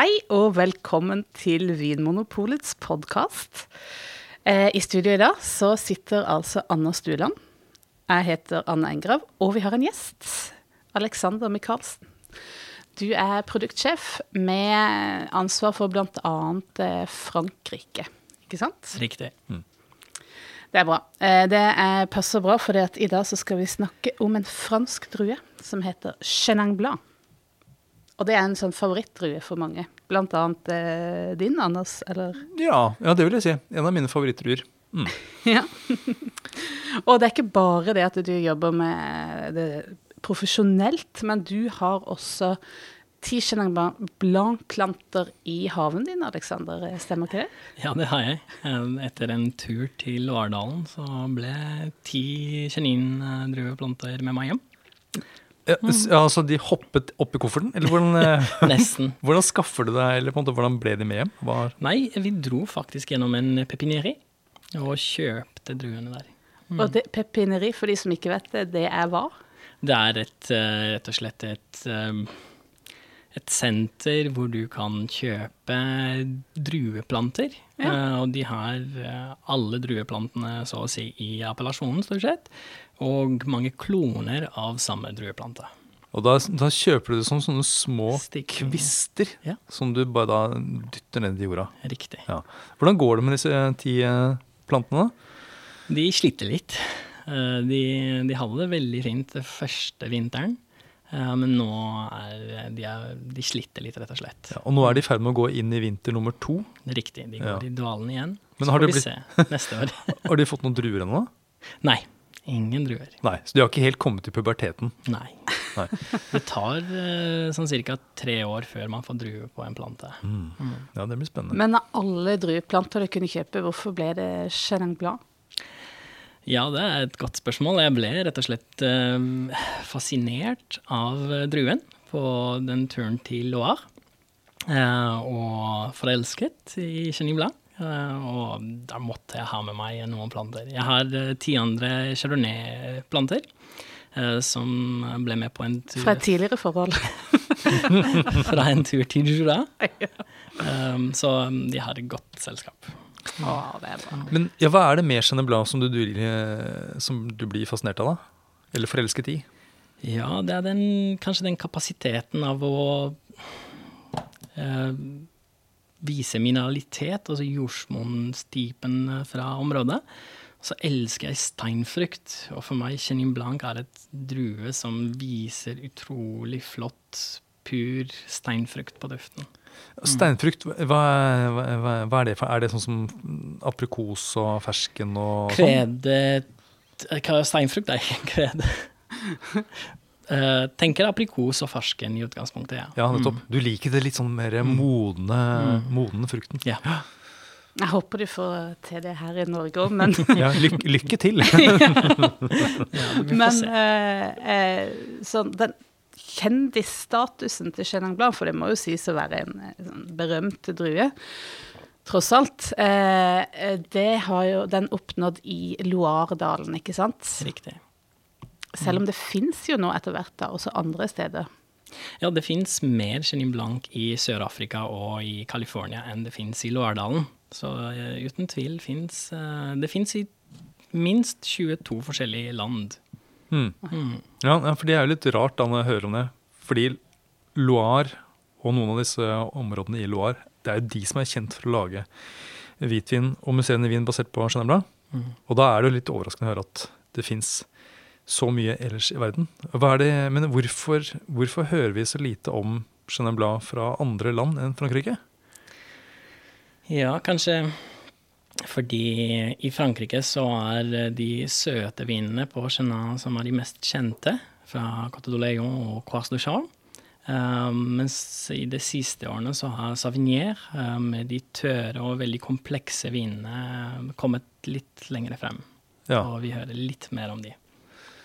Hei og velkommen til Vinmonopolets podkast. Eh, I studio i dag så sitter altså Anna Stuland. Jeg heter Anna Engrav, og vi har en gjest. Alexander Michaelsen. Du er produktsjef med ansvar for bl.a. Eh, Frankrike, ikke sant? Riktig. Det er bra. Eh, Det er, passer bra, for i dag så skal vi snakke om en fransk drue som heter Chenin Blanc. Og det er en sånn favorittdrue for mange. Blant annet eh, din, Anders, eller? Ja, ja, det vil jeg si. En av mine favorittdruer. Mm. Ja. Og det er ikke bare det at du jobber med det profesjonelt, men du har også ti Chenin Blanc-planter i haven din, Alexander. Stemmer ikke det? Ja, det har jeg. Etter en tur til Vardalen så ble ti Chenin-drueplanter med meg hjem. Ja, s- altså de hoppet opp i kofferten? Eller hvordan, eh, Nesten. hvordan skaffer du deg, eller på en måte, hvordan ble de med hjem? Var... Nei, vi dro faktisk gjennom en pepineri og kjøpte druene der. Og det, pepineri, for de som ikke vet det, det er hva? Det er et, eh, rett og slett et, eh, et senter hvor du kan kjøpe drueplanter. Ja. Uh, Og de har uh, alle drueplantene så å si i appellasjonen, stort sett. Og mange kloner av samme drueplante. og da, da kjøper du det som sånne små Stikker. kvister Ja. som du bare da dytter ned i jorda. Riktig. Ja. Hvordan går det med disse eh, ti plantene? De sliter litt. Eh, De, de hadde det veldig fint første vinteren, men nå er de, er, de sliter litt, rett og slett. Ja, og nå er de i ferd med å gå inn i vinter nummer to. Riktig, de går Ja. i dvalen igjen. Men Så får vi blitt- se neste år. Har de fått noen druer ennå? Nei, ingen druer. Nei, så de har ikke helt kommet til puberteten. Nei. Nei. Det tar eh, sånn ca. tre år før man får druer på en plante. Ja, det blir spennende. Men av alle drueplanter du kunne kjøpe, hvorfor ble det Chenin Blanc? Ja, det er et godt spørsmål. Jeg ble rett og slett eh, fascinert av eh, druen på den turen til Loire. eh, og forelsket i Chenin Blanc. eh, og da måtte jeg ha med meg noen planter. Jeg har ti andre chardonnay-planter. som ble med på en tur Fra et tidligere forhold. fra en tur til Jura. Um, så de har et godt selskap. Å, det er bra. Men ja, hva er det med Jeanne Blanc som du, du, eh, som du blir fascinert av, da? Eller forelsket i? Ja, det er den, kanskje den kapasiteten av å eh, vise mineralitet, altså jordsmonnstypen fra området. Så elsker jeg steinfrukt, og for meg Chenin Blanc er et drue som viser utrolig flott, pur steinfrukt på duften. Steinfrukt, hva, er- hva, hva, er det for? Er det sånn som aprikos og fersken og sånn? Krede er Steinfrukt er ikke krede. uh, tenker aprikos og fersken i utgangspunktet, ja. Ja, nettopp. Du liker det litt sånn mer modne, modne frukten. Ja. Jeg håper du får til det her i Norge òg, men, Ja, lykke, lykke til! ja men eh, eh, sånn, den kjendisstatusen til Chenin Blanc, for det må jo sies å være en eh, sånn berømt drue, tross alt, eh, eh, det har jo den oppnådd i Loiredalen, ikke sant? Riktig. Selv om det fins jo nå etter hvert da, også andre steder. Ja, det fins mer Chenin Blanc i Sør-Afrika og i California enn det fins i Loardalen. Så uh, uten tvil fins Det fins i minst 22 forskjellige land. Mm. Mm. Ja, for det er jo litt rart da når jeg hører om det. Fordi Loire og noen av disse områdene i Loire, det er jo de som er kjent for å lage hvitvin og musserende vin basert på Chenin Mm. Og da er det jo litt overraskende å høre at det fins så mye ellers i verden. Hva er det, men hvorfor, hvorfor hører vi så lite om Chenin fra andre land enn Frankrike? Ja, kanskje fordi i Frankrike så er de søte vinene på Chenin som er de mest kjente, fra Cote de Leon og Croix de Charles. Uh, mens i de siste årene så har Savignier uh, med de tørre og veldig komplekse vinene uh, kommet litt lenger frem. Ja. Og vi hører litt mer om de.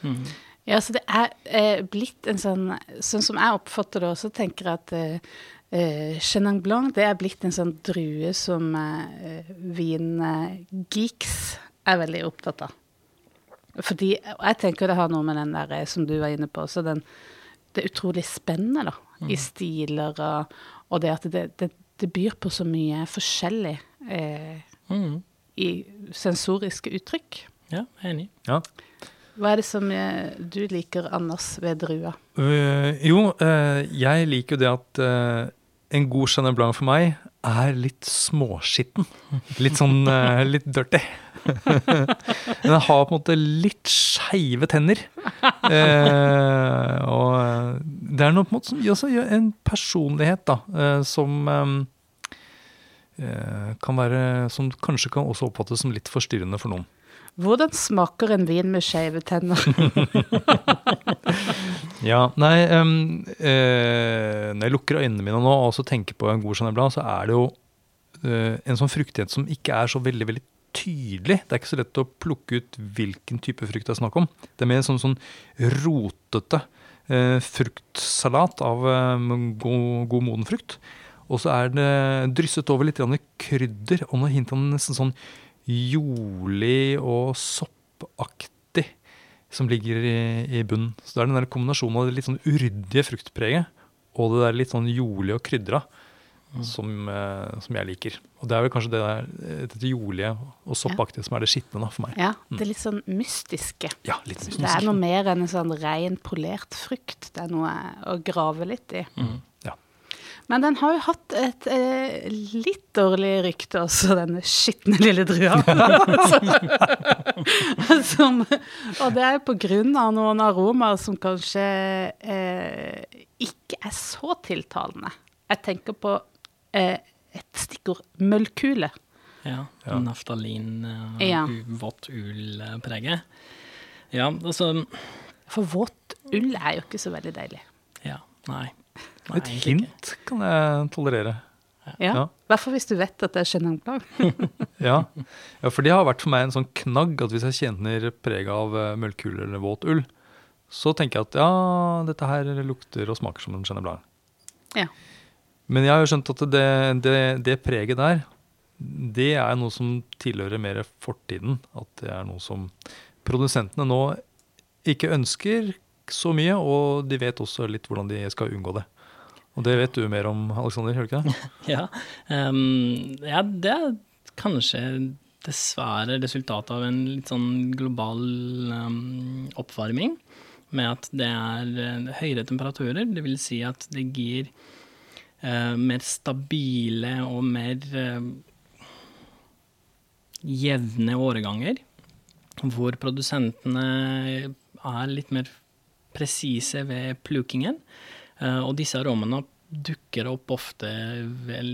Mm. Ja, så det er eh, blitt en sånn Sånn som jeg oppfatter det også, tenker jeg at eh, eh, Chenin Blanc det er blitt en sånn drue som uh, vingeeks er veldig opptatt av. Fordi, jeg tenker det har noe med den der eh, som du var inne på, så den, det er utrolig spennende, da. I stiler og, Og det at det, det, det byr på så mye forskjellig eh, Mm. i sensoriske uttrykk. Ja, enig. Ja. Hva er det som eh, du liker, Anders, ved drua? Uh, jo, uh, jeg liker jo det at uh, en god Chenin Blanc for meg er litt småskitten. Litt sånn litt dirty. Den har på en måte litt skeive tenner. Og det er noe på en måte som også gjør en personlighet, da, som um, kan være Som kanskje kan også oppfattes som litt forstyrrende for noen. Hvordan smaker en vin med skeive tenner? Ja, nei um, eh, Når jeg lukker øynene mine nå og også tenker på en god Chanel Blanc, så er det jo eh, en sånn fruktighet som ikke er så veldig veldig tydelig. Det er ikke så lett å plukke ut hvilken type frukt det er snakk om. Det er mer en sånn, sånn rotete eh, fruktsalat av god, god moden frukt. Og så er det drysset over litt krydder og noen hint av nesten sånn jordlig og soppaktig som ligger i, i bunnen. Så det er den der kombinasjonen av det litt sånn uryddige fruktpreget og det der litt sånn jordlige og krydra som, eh, som jeg liker. Og det er vel kanskje det der, dette jordlige og soppaktige som er det skitne for meg. Ja, det er litt sånn mystiske. Ja, litt Det er noe mer enn en sånn ren, polert frukt. Det er noe å grave litt i. Ja. Men den har jo hatt et eh, litt dårlig rykte også, denne skitne lille drua. som, og det er på grunn av noen aromaer som kanskje eh, ikke er så tiltalende. Jeg tenker på eh, et stikkord møllkule. Ja, Ja. Naftalin, eh, Ja. vått ull-preget. Ja, altså For våt ull er jo ikke så veldig deilig. Ja, nei. Nei Et ikke. hint kan jeg tolerere. Ja. Ja. Hvert fall hvis du vet at det er Chenin Blanc. Ja. ja, for det har vært for meg en sånn knagg at hvis jeg kjenner preget av eh, møllkule eller våt ull, så tenker jeg at ja, dette her lukter og smaker som en Chenin Blanc. Ja. Men jeg har jo skjønt at det, det, det preget der, det er noe som tilhører mer fortiden. At det er noe som produsentene nå ikke ønsker så mye, og de vet også litt hvordan de skal unngå det. Og det vet du mer om, Alexander, gjør du ikke det? Ja, um, ja, det er kanskje dessverre resultatet av en litt sånn global um, oppvarming, med at det er eh, høyere temperaturer. Det vil si at det gir uh, mer stabile og mer uh, jevne årganger, hvor produsentene er litt mer presise ved plukingen. Eh, og disse aromaene dukker opp ofte vel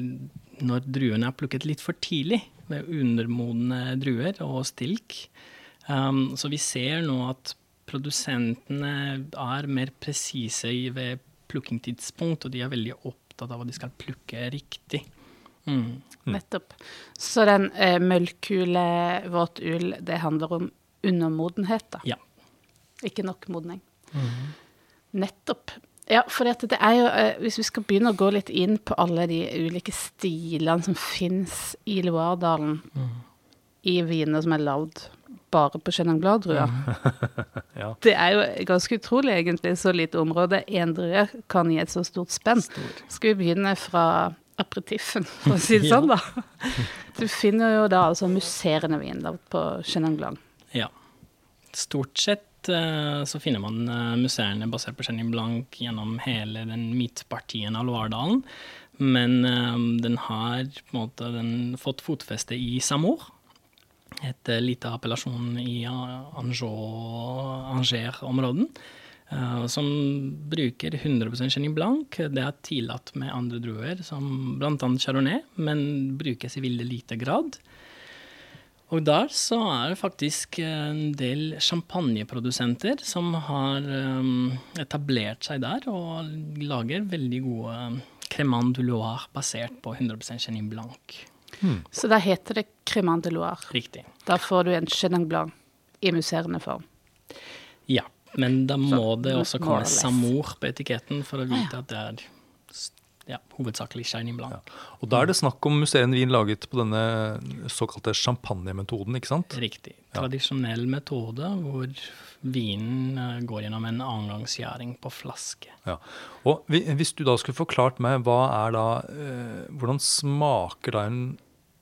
når druene er plukket litt for tidlig, med undermodne druer og stilk. Um, så vi ser nå at produsentene er mer presise ved plukkingtidspunkt, og de er veldig opptatt av at de skal plukke riktig. Mm. Nettopp. Så den eh, møllkule, våt ull, det handler om undermodenhet, da. Ja. Ikke nok modning. Nettopp. Ja, for det er jo, eh, hvis vi skal begynne å gå litt inn på alle de ulike stilene som fins i Loiredalen, i viner som er lagd bare på Chenin Blanc-druer, Ja. det er jo ganske utrolig, egentlig, så lite område én drue kan gi et så stort spenn. Skal vi begynne fra aperitiffen, for å si det Ja. sånn, da? Du finner jo da altså musserende vin lagd på Chenin Blanc. Ja. Stort sett eh, så finner man eh, museene basert på Chenin Blanc gjennom hele den midtpartien av Loardalen. Men eh, den har på en måte fått fotfeste i Samour. Et lite appellasjon i Angers-områden. som bruker 100 Chenin Blanc. Det er tillatt med andre druer, som bl.a. chardonnay, men brukes i veldig lite grad. Og der så er det faktisk en del champagneprodusenter som har um, etablert seg der og lager veldig gode um, cremant du Loire basert på 100% Chenin Blanc. Så da heter det Cremant de Loire. Riktig. Da får du en Chenin Blanc i musserende form. Ja, men da må Så, det også komme. Samour på etiketten for å vite at det er ja, hovedsakelig Chenin Blanc. Og da er det snakk om musserende vin laget på denne såkalte champagnemetoden, ikke sant? Riktig. Ja. Tradisjonell metode hvor vinen eh, går gjennom en annengangsgjæring på flaske. Ja. Og hvis du da skulle forklart meg hva er da eh, Hvordan smaker da en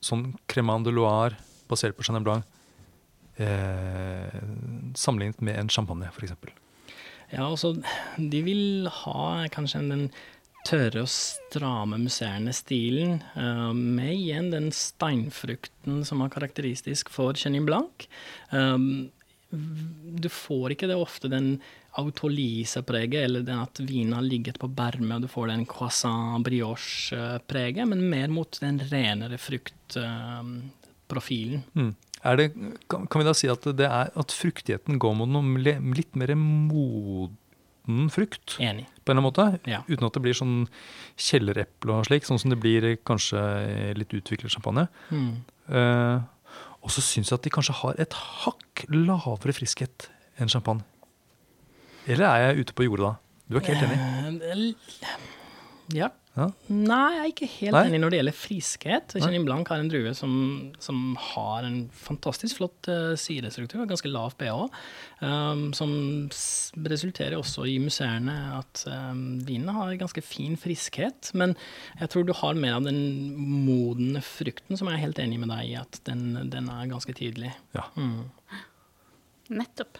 sånn cremant de loire basert på Chenin Blanc eh, sammenlignet med en champagne, f.eks.? Ja, altså, de vil ha kanskje den tørre å stramme musserende stilen, eh, med igjen den steinfrukten som er karakteristisk for Chenin Blanc. Um, du får ikke det ofte den autolysepreget, eller at vinen har ligget på berme, og du får den croissant brioche-preget, men mer mot den renere fruktprofilen. Mm. Det, kan, vi da si at, er, at fruktigheten går mot noe litt mer moden frukt? Enig. på en eller annen måte, Ja. uten at det blir sånn kjellereple og slik, sånn som det blir kanskje litt utviklet champagne. Mm. Eh, og så syns jeg at de kanskje har et hakk lavere friskhet enn champagne. Eller er jeg ute på jordet da? Du er ikke helt enig? Uh, Ja. Ja. Nei, jeg er ikke helt Nei? enig når det gjelder friskhet. Chenin Blanc har en drue som, som har en fantastisk flott uh, syrestruktur, ganske lav pH, um, som s resulterer også i musserende at um, vinene har ganske fin friskhet. Men jeg tror du har mer av den modne frukten, som jeg er helt enig med deg i, at den, den er ganske tydelig. Ja. Mm. Nettopp.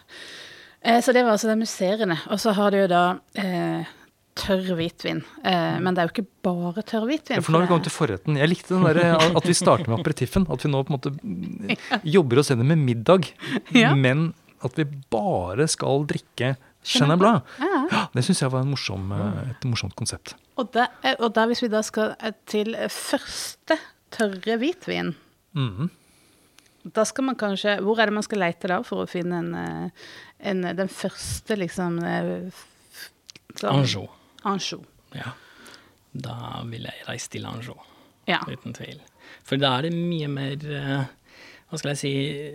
Eh, så det var altså det musserende. Og så har du jo da eh, tørr hvitvin. Eh, men det er jo ikke bare tørr hvitvin. Ja, for nå har vi det- kommet til forretten. Jeg likte den der, at vi starter med aperitiffen. At vi nå på en måte mm, jobber oss gjennom med middag, Ja. men at vi bare skal drikke Chenin Blanc. Ja. Det syns jeg var en morsom, eh, et morsomt konsept. Og, da, eh, og da hvis vi da skal eh, til første tørre hvitvin, Mhm. da skal man kanskje Hvor er det man skal leite da for å finne en, en den første, liksom sånn- Anjou. Anjou. Ja. Da vil jeg reise til Anjou. Ja. Uten tvil. For da er det mye mer eh, hva skal jeg si,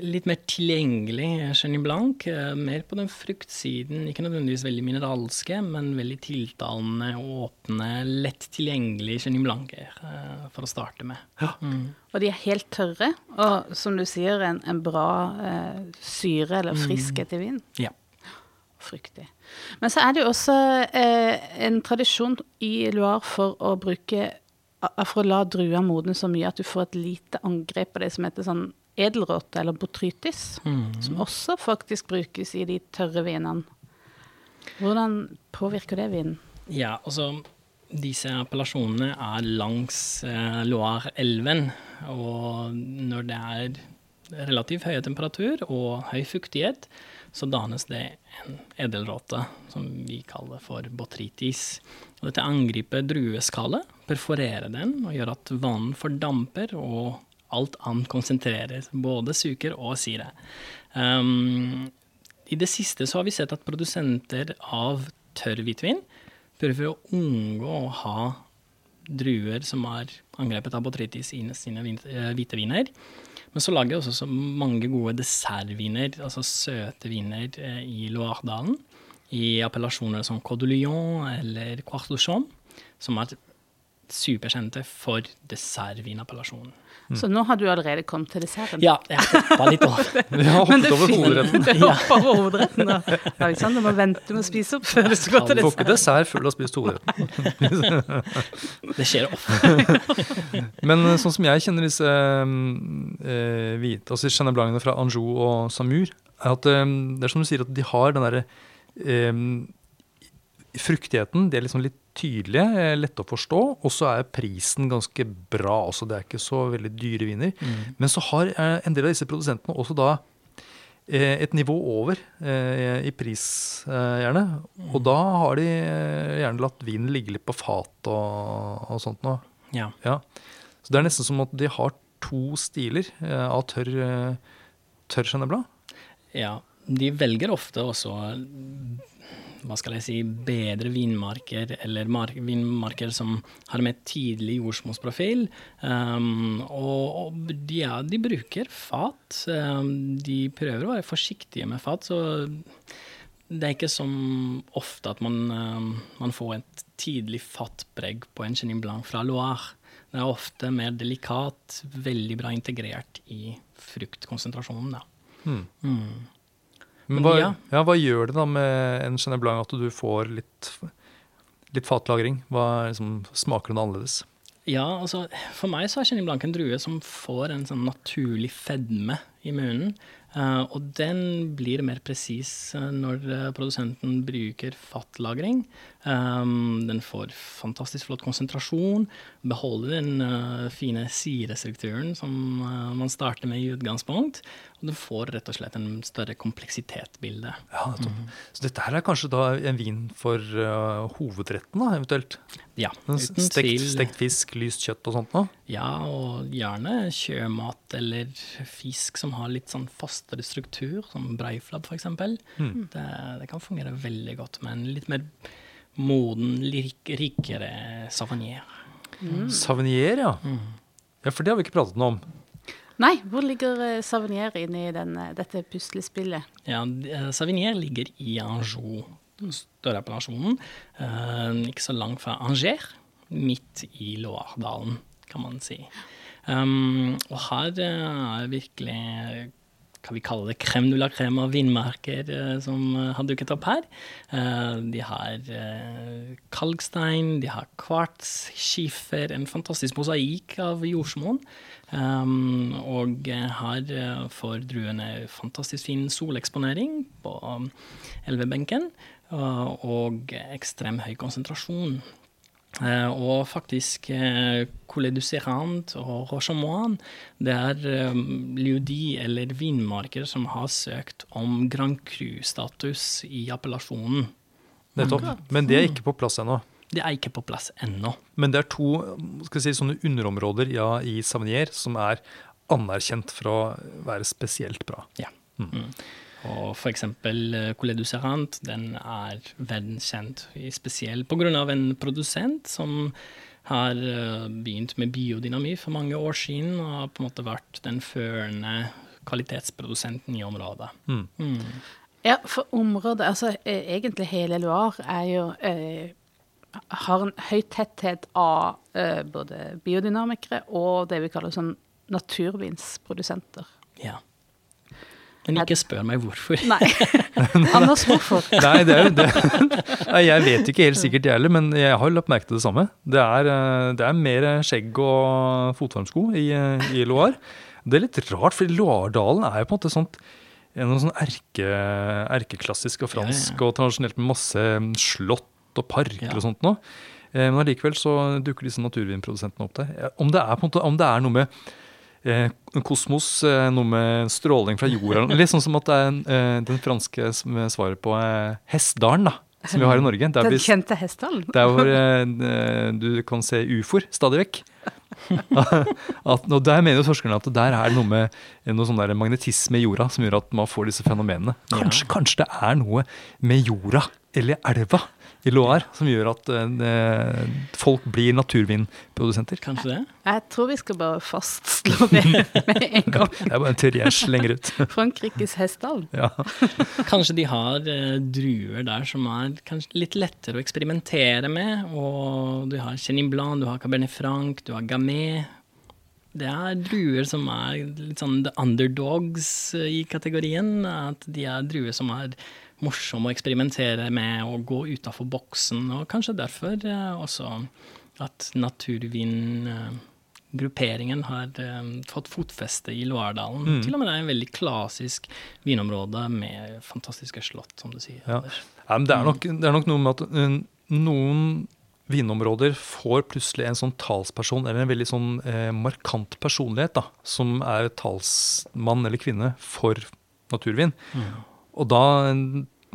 litt mer tilgjengelig Chenin Blanc. eh, Mer på den fruktsiden. Ikke nødvendigvis veldig mineralske, men veldig tiltalende, åpne, lett tilgjengelig Chenin Blanc-er, eh, for å starte med. Mm. Og de er helt tørre, og som du sier, en, en bra eh, syre eller friskhet i vin. Ja. Fruktig. Men så er det jo også eh, en tradisjon i Loire for å bruke For å la drua modne så mye at du får et lite angrep på det som heter sånn edelråte, eller botrytis. Mm. Som også faktisk brukes i de tørre vinene. Hvordan påvirker det vinen? Ja, altså disse appellasjonene er langs eh, Loire-elven, og når det er relativt høy temperatur og høy fuktighet, så dannes det en edelråte som vi kaller for botrytis. Og dette angriper drueskallet, perforerer den og gjør at vann fordamper og alt annet konsentreres, både suker og syre. Um, I det siste så har vi sett at produsenter av tørr hvitvin prøver å unngå å ha druer som er angrepet av botrytis i sine eh, hvite viner. Men så lager jeg også så mange gode dessertviner, altså søte viner, eh, i Loire-dalen. I appellasjoner som Côte eller Quartouchon, som er superkjente for dessertvinappellasjonen. Så nå har du allerede kommet til desserten. Ja, jeg hoppa litt over. du har hoppet over hovedretten. Du hopper over hovedretten. da. Du må vente med å spise opp før du skal gå til Du får ikke dessert. full før du har spist hovedretten. Det skjer ofte. Men eh, sånn som jeg kjenner disse eh, hvite, altså Chenin Blancene fra Anjou og Samur, er at eh, det er som du sier, at de har den derre eh, fruktigheten. De er liksom litt tydelige, eh, lette å forstå, og så er prisen ganske bra. også, Det er ikke så veldig dyre viner. Men så har eh, en del av disse produsentene også da eh, et nivå over i pris, gjerne. Og da har de gjerne latt vinen ligge litt på fat og, og sånt noe. Ja. Ja. Så det er nesten som at de har to stiler av tørr, tørr Chenin Ja, de velger ofte også hva skal jeg si, bedre vinmarker, eller mark vinmarker som har mer tidlig jordsmonnsprofil. Um, og og de, ja, de bruker fat. Um, de prøver å være forsiktige med fat, så det er ikke som ofte at man, um, man får et tidlig fatpreg på en Chenin Blanc fra Loire. Det er ofte mer delikat, veldig bra integrert i fruktkonsentrasjonen. Da. Mm. Mm. Men hva, ja. ja, hva gjør det da med en Chenin Blanc at du får litt, litt fatlagring? Hva liksom, Smaker den annerledes? Ja, altså for meg så er Chenin Blanc en drue som får en sånn naturlig fedme i munnen. Eh, og den blir mer presis eh, når eh, produsenten bruker fattlagring. Um, den får fantastisk flott konsentrasjon, beholder den fine sirestrukturen som man starter med i utgangspunkt, og den får rett og slett en større kompleksitetsbilde. Ja, mm. Så dette her er kanskje da en vin for uh, hovedretten, da, eventuelt? Ja, uten Stekt, tvil. stekt fisk, lyst kjøtt og sånt noe? Ja, og gjerne sjømat eller fisk som har litt sånn fastere struktur, som breiflabb f.eks. Mm. Det, det kan fungere veldig godt med en litt mer moden, rik, rikere savanier. Savinier, ja. Ja, For det har vi ikke pratet noe om. Nei, hvor ligger eh, Savinier inne i denne, dette puslespillet? Ja, eh, Savinier ligger i Anjou, den større appellasjonen. Uh, ikke så langt fra Angers, midt i Loiredalen, kan man si. Um, og her eh, er virkelig hva vi kaller det, crème de la crème av vinmarker eh, som eh, har dukket opp her. Eh, de har kalkstein, de har kvarts, skifer, en fantastisk mosaikk av jordsmonn. Og har får druene fantastisk fin soleksponering på elvebenken, og ekstrem høy konsentrasjon. Eh, og faktisk Colle du Serrand og Rochamoine, det er eh, liudi eller vinmarker som har søkt om Grand Cru-status i appellasjonen. Nettopp. Men det er ikke på plass ennå. Det er ikke på plass ennå. Men det er to skal si, sånne underområder ja, i Savnier som er anerkjent for å være spesielt bra. Ja. Mm. Og eksempel eh, Coulet du Serrand, den er verdenskjent, spesielt av en produsent som har eh, begynt med biodynami for mange år siden, og har på en måte vært den førende kvalitetsprodusenten i området. Mm. Mm. Ja, for området, altså eh, egentlig hele Loire er jo eh, har en høy tetthet av eh, både biodynamikere og det vi kaller sånn naturvinsprodusenter. Ja. Men ikke spør meg hvorfor. Nei. Anders, hvorfor? Nei, det er jo det. Jeg vet ikke helt sikkert, jeg heller, men jeg har lagt merke til det samme. Det er, eh, det er mer skjegg og fotvarmsko i, i Loire. Det er litt rart, for Loiredalen er jo på en måte sånt noe sånn erke, erkeklassisk og fransk Ja, ja. og tradisjonelt med masse slott og parker Ja. og sånt nå. Eh, Men allikevel så dukker disse naturvinprodusentene opp der. Om det er, på en måte, om det er noe med kosmos, eh, noe med stråling fra jorda Litt sånn som at det er eh, den franske som svaret på hestdalen Hessdalen, da, som vi har i Norge. Der, Den vi, kjente hestehalen? der hvor eh, du kan se ufoer stadig vekk. at, og der mener jo forskerne at der er det noe med noe sånn der magnetisme i jorda som gjør at man får disse fenomenene. Kanskje, kanskje det er noe med jorda eller elva i Loire som gjør at eh, folk blir naturvinprodusenter. Kanskje det? Jeg tror vi skal bare fastslå det med en gang. Det er bare en teori jeg slenger ut. Frankrikes hestehall. Ja. Kanskje de har eh, druer der som er litt lettere å eksperimentere med. Og du har Chenin Blanc, du har Cabernet Franc, du har Gamay. Det er druer som er litt sånn the underdogs eh, i kategorien. At de er druer som er morsomme å eksperimentere med og gå utafor boksen. Og kanskje derfor eh, også at naturvingrupperingen har eh, fått fotfeste i Loiredalen. Mm. Til og med det er en veldig klassisk vinområde med fantastiske slott, som du sier. Ja. Ja, det, er nok, det er nok noe med at eh, noen vinområder får plutselig en sånn talsperson, eller en veldig sånn eh, markant personlighet, da, som er talsmann eller kvinne for naturvin. Og da,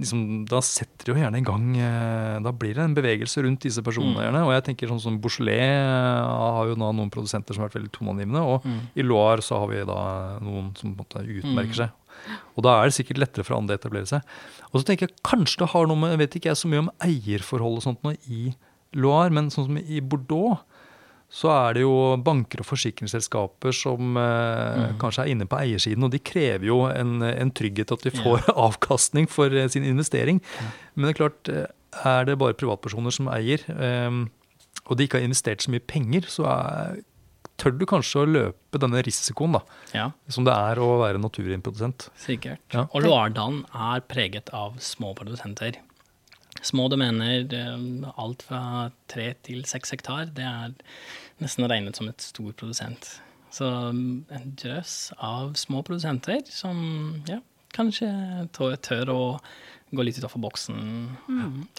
liksom, da setter det jo gjerne i gang eh, Da blir det en bevegelse rundt disse personene. Mm. gjerne, Og jeg tenker sånn som Beaujolais eh, har jo da noen produsenter som har vært veldig toneangivende. Og Mm. i Loire så har vi da noen som på en måte utmerker Mm. seg. Og da er det sikkert lettere for andre å etablere seg. Og så tenker jeg kanskje det har noe med Jeg vet ikke jeg så mye om eierforhold og sånt nå i Loire, men sånn som i Bordeaux, så er det jo banker og forsikringsselskaper som eh, kanskje er inne på eiersiden, og de krever jo en, en trygghet at de får avkastning for eh, sin investering. Men det er klart, eh, er det bare privatpersoner som eier, eh, og de ikke har investert så mye penger, så er, tør du kanskje å løpe denne risikoen, da, Ja, som det er å være naturimprodusent. sikkert. Ja. Og Loardalen er preget av små produsenter. Små domener, eh, alt fra tre til seks hektar, det er nesten regnet som et stor produsent. Så mm, en drøss av små produsenter som ja, kanskje tør, å gå litt utafor boksen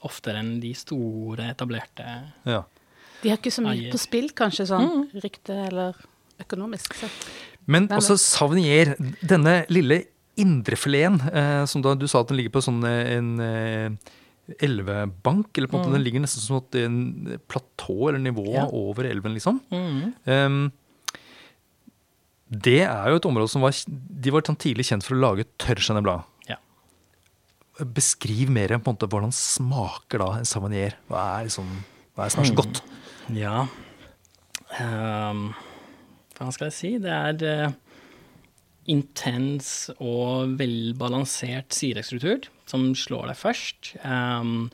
oftere enn de store, etablerte Ja. De har ikke så mye på spill, kanskje, sånn rykte eller økonomisk sett. Men også Savnier, denne lille indrefileten, eh, som da du sa at den ligger på sånn eh, en eh, elvebank, eller på en måte den ligger nesten som et en platå eller nivå Ja. over elven, liksom. Mm. Um, det er jo et område som var De var sånn tidlig kjent for å lage tørrskjenne blad. Ja. Beskriv mer på en måte hvordan smaker da en savanier. Hva er, liksom, hva er er så godt? Ja um, Hva skal jeg si? Det er uh, intens og velbalansert sirestruktur som slår deg først. Um,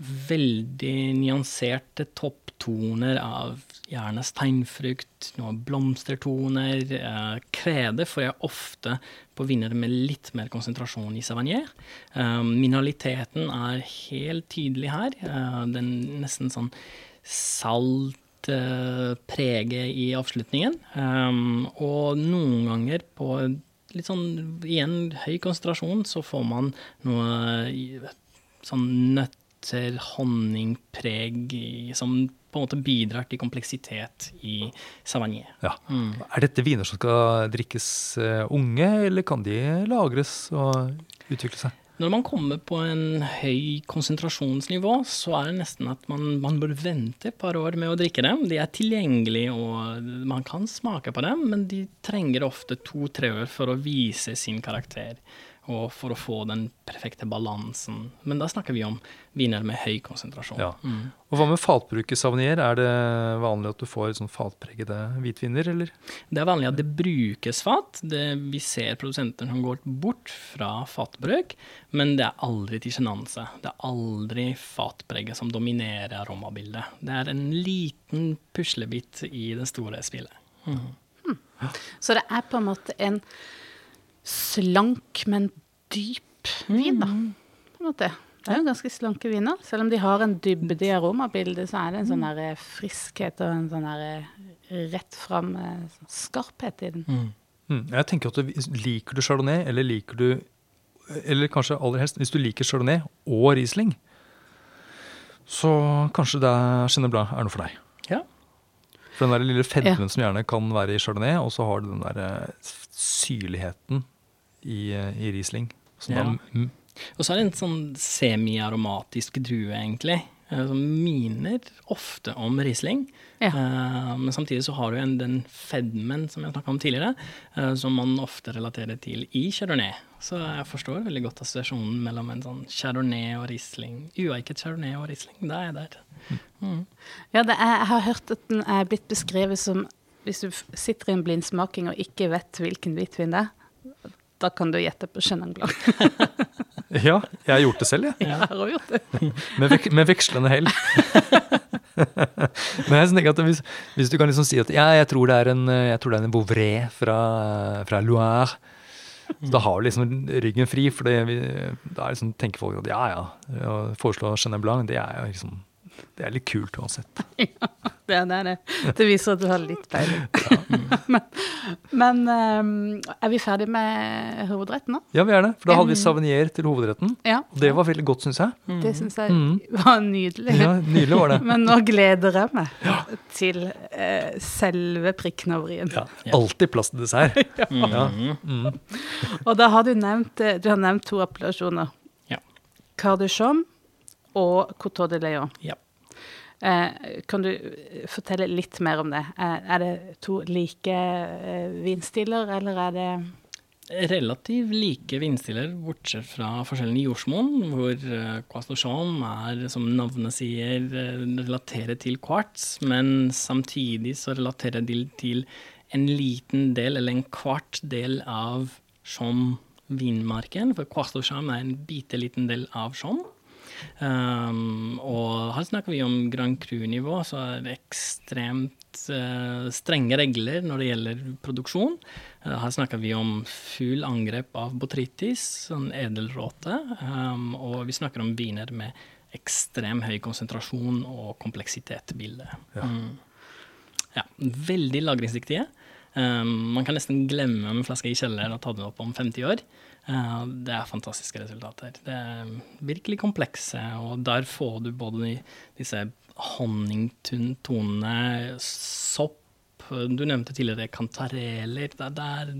veldig nyanserte topptoner av gjerne steinfrukt, noen blomstertoner. Uh, krede får jeg ofte på vinnere med litt mer konsentrasjon i Savagnier. Um, mineraliteten er helt tydelig her. Eh, den nesten sånn salt eh, prege i avslutningen. Og noen ganger på litt sånn igjen høy konsentrasjon så får man noe sånn nøtter, honningpreg i- som på en måte bidrar til kompleksitet i Savagnier. Ja. Er dette viner som skal drikkes eh, unge, eller kan de lagres og utvikle seg? Når man kommer på en høy konsentrasjonsnivå, så er det nesten at man, man bør vente et par år med å drikke dem. De er tilgjengelige, og man kan smake på dem, men de trenger ofte to-tre år for å vise sin karakter. Og for å få den perfekte balansen. Men da snakker vi om viner med høy konsentrasjon. Ja. Og hva med fatbruket, i Savnier? Er det vanlig at du får sånn fatpregede hvitviner, eller? Det er vanlig at det brukes fat. Det, vi ser produsenter som går bort fra fatbruk, men det er aldri til sjenanse. Det er aldri fatpreget som dominerer aromabildet. Det er en liten puslebit i det store spillet. Så det er på en måte en slank, men dyp vin, da. På en måte. Det er jo ganske slanke viner. Selv om de har en dybde i aromabildet, så er det en sånn der eh, friskhet og en sånn der eh, rett fram eh, sånn skarphet i den. Mm. Jeg tenker at du, Liker du chardonnay, eller liker du Eller kanskje aller helst, hvis du liker chardonnay og Riesling, så kanskje det er Chenin Blanc er noe for deg. Ja. For den der lille fedmen som gjerne kan være i chardonnay, og så har du den der eh, syrligheten i, eh, i Riesling. Som Ja. da, mm, Og så er det en sånn semiaromatisk drue, egentlig, eh, som minner ofte om Riesling. Ja. Uh, men samtidig så har du en, den fedmen som jeg snakka om tidligere, uh, som man ofte relaterer til i chardonnay. Så jeg forstår veldig godt assosiasjonen mellom en sånn chardonnay og Riesling. Ueiket chardonnay og Riesling, da er jeg der. Ja, det er, jeg har hørt at den er blitt beskrevet som hvis du sitter i en blindsmaking og ikke vet hvilken hvitvin det er, da kan du gjette på Chenin Blanc. ja, jeg har gjort det selv, jeg. Jeg har også gjort det. Med, vek med vekslende hell. Men jeg tenker at hvis, hvis du kan liksom si at ja, jeg tror det er en, jeg tror det er en Bouvré fra, fra Loire, så da har du liksom ryggen fri, for det, da liksom, tenker folk at ja, ja, å foreslå Chenin Blanc, det er jo liksom det er litt kult uansett. Det er det. er det. Det viser at du har litt peiling. men men um, er vi ferdig med hovedretten nå? Ja, vi er det. For da hadde vi Savinier til hovedretten. Ja. Og det var veldig godt, syns jeg. Det syns jeg var nydelig. Ja, Nydelig var det. Men nå gleder jeg meg til uh, selve prikken over i-en. Ja, alltid plass til dessert. Ja. Og da har du nevnt, eh, du har nevnt to appellasjoner. Ja. Carduchon og Coteau de Leon. Ja. Eh, kan du fortelle litt mer om det? Eh, er det to like eh, vinstiler, eller er det relativt like vindstiller, bortsett fra forskjellen i jordsmonn, hvor Quastochon er, som navnet sier, relaterer til kvarts, men samtidig så relaterer de til en liten del, eller en kvart del, av Chom vinmarken. For Quastochon er en bitte liten del av Chom. Um, og her snakker vi om Grand Cru-nivå, så er det ekstremt uh, strenge regler når det gjelder produksjon. Uh, her snakker vi om full angrep av botrytis, sånn edelråte, um, og vi snakker om viner med ekstrem høy konsentrasjon og kompleksitet i bildet. Ja. Mm. ja. veldig lagringsdyktige. Um, man kan nesten glemme en flaske i kjelleren og ta den opp om 50 år. Uh, det er fantastiske resultater. Det er virkelig komplekse, og der får du både disse honningtonene, sopp Du nevnte tidligere kantareler. Det, er,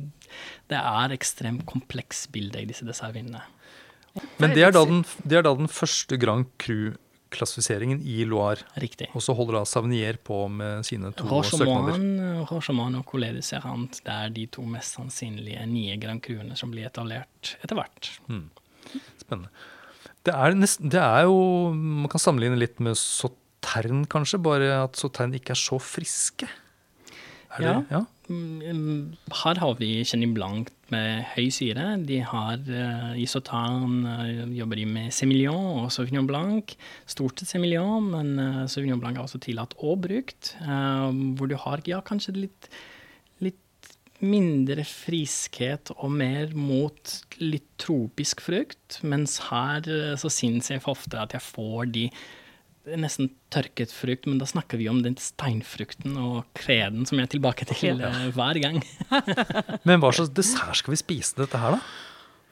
det er ekstremt kompleks bilde i disse dessertvinene. Men det er, den, det er da den første Grand Cru klassifiseringen i Loire. Riktig. Og så holder da Savnier på med sine to søknader. Rochemann og Colère Serrant det er de to mest sannsynlige nye Grand Cruene som blir etablert etter hvert. Mm. Spennende. Det er, nesten, det er, jo Man kan sammenligne litt med Sautern, kanskje, bare at Sautern ikke er så friske. Er ja. Det, ja? Mm, her har vi Chenin Blanc med høy syre. De har uh, Isotan, uh, jobber de med Semillon og Sauvignon Blanc. Stort sett Semillon, men uh, Sauvignon Blanc er også tillatt og brukt. Uh, hvor du har ja, kanskje litt, litt mindre friskhet og mer mot litt tropisk frukt. Mens her så syns jeg for ofte at jeg får de nesten tørket frukt, men da snakker vi om den steinfrukten og kreden som jeg er tilbake til ja. hver gang. men hva slags dessert skal vi spise dette her, da?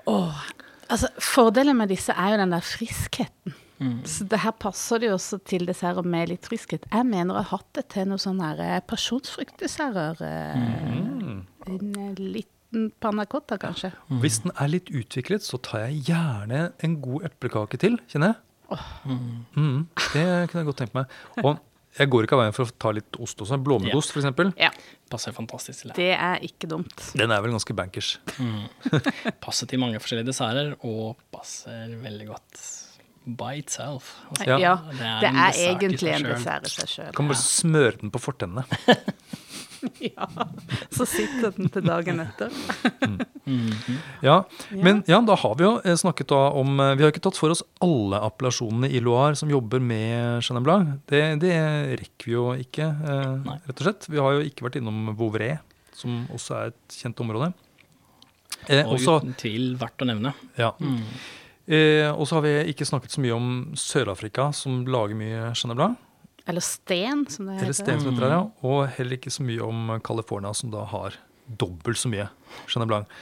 Oh, altså, fordelen med disse er jo den der friskheten. Mm. Så det her passer det jo også til desserter med litt friskhet. Jeg mener jeg har hatt det til noen sånne eh, pasjonsfruktdesserter. Mm. En liten panna cotta, kanskje. Mm. Hvis den er litt utviklet, så tar jeg gjerne en god eplekake til, kjenner jeg. Mm, det kunne jeg godt tenkt meg. Og jeg går ikke av veien for å ta litt ost også. Blåmuggost, ja. f.eks. Ja. Passer fantastisk til det. Det er ikke dumt. Den er vel ganske bankers. Mm. Passer til mange forskjellige desserter, og passer veldig godt by itself. Altså, ja. ja. Det er, det er egentlig en dessert i seg sjøl. Kan bare smøre den på fortennene. ja. Så sitter den til dagen etter. mm. Ja, men ja, da har vi jo eh, snakket om eh, Vi har ikke tatt for oss alle appellasjonene i Loire som jobber med Chenin Blanc. Det, det rekker vi jo ikke, eh, rett og slett. Vi har jo ikke vært innom Vouvray, som også er et kjent område. Eh, og også, uten tvil verdt å nevne. Ja. Mm. Eh, og så har vi ikke snakket så mye om Sør-Afrika, som lager mye Chenin Blanc. Eller sten, som det heter. Eller sten, som heter ja. Mm. Og heller ikke så mye om California, som da har dobbelt så mye Chenin Blanc.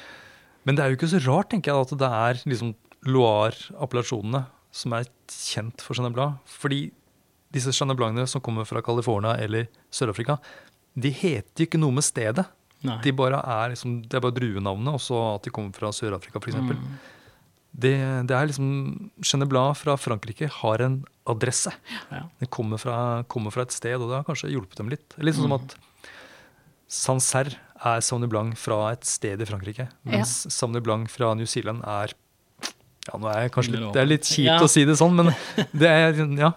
Men det er jo ikke så rart, tenker jeg, at det er liksom Loire-appellasjonene som er kjent for Chenin Blanc. Fordi disse Chenin Blancene som kommer fra California eller Sør-Afrika, de heter jo ikke noe med stedet. De bare er liksom, det er bare druenavnet, og så at de kommer fra Sør-Afrika, f.eks. Mm. Det, det, er liksom Blanc fra Frankrike har en adresse. Ja. Den kommer fra, kommer fra, et sted, og det har kanskje hjulpet dem litt. Litt sånn som mm. at Sancerre er Sauvignon Blanc fra et sted i Frankrike. Mens ja. Sauvignon Blanc fra New Zealand er ja, nå er jeg kanskje litt, Det er litt kjipt ja. å si det sånn, men det er ja.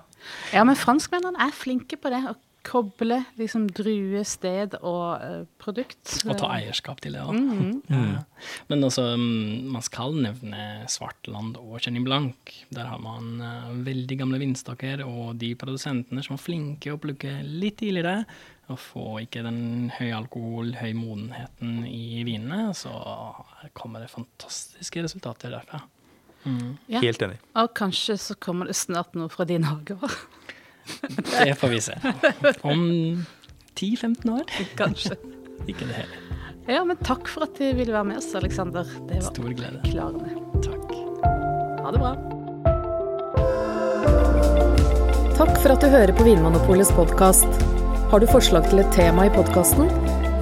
Ja, men franskmennene er flinke på det. Å koble liksom drue, sted og uh, produkt. Og ta eierskap til det Da. Mm -hmm. ja. Men også, mm, man skal nevne Svartland og Chenin Blanc. Der har man uh, veldig gamle vindstokker og de produsentene som er flinke å plukke litt tidligere. Og få ikke den høye alkohol, høy modenheten i vinene, så kommer det fantastiske resultater derfra. Mm. Ja. Helt enig. Og kanskje så kommer det snart noe fra din hage òg. Det får vi se. Om 10-15 år. Kanskje. Ikke det hele. Ja, men takk for at du ville være med oss, Aleksander. Det var Stor glede. klarende. Takk. Ha det bra. Takk for at du hører på Vinmonopolets podkast. Har du forslag til et tema i podkasten?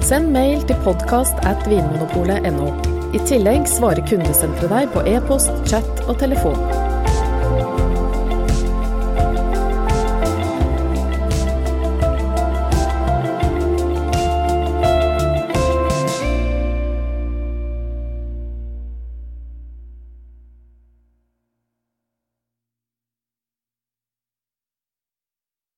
Send mail til podkast at vinmonopolet.no. I tillegg svarer kundesenteret deg på e-post, chat og telefon.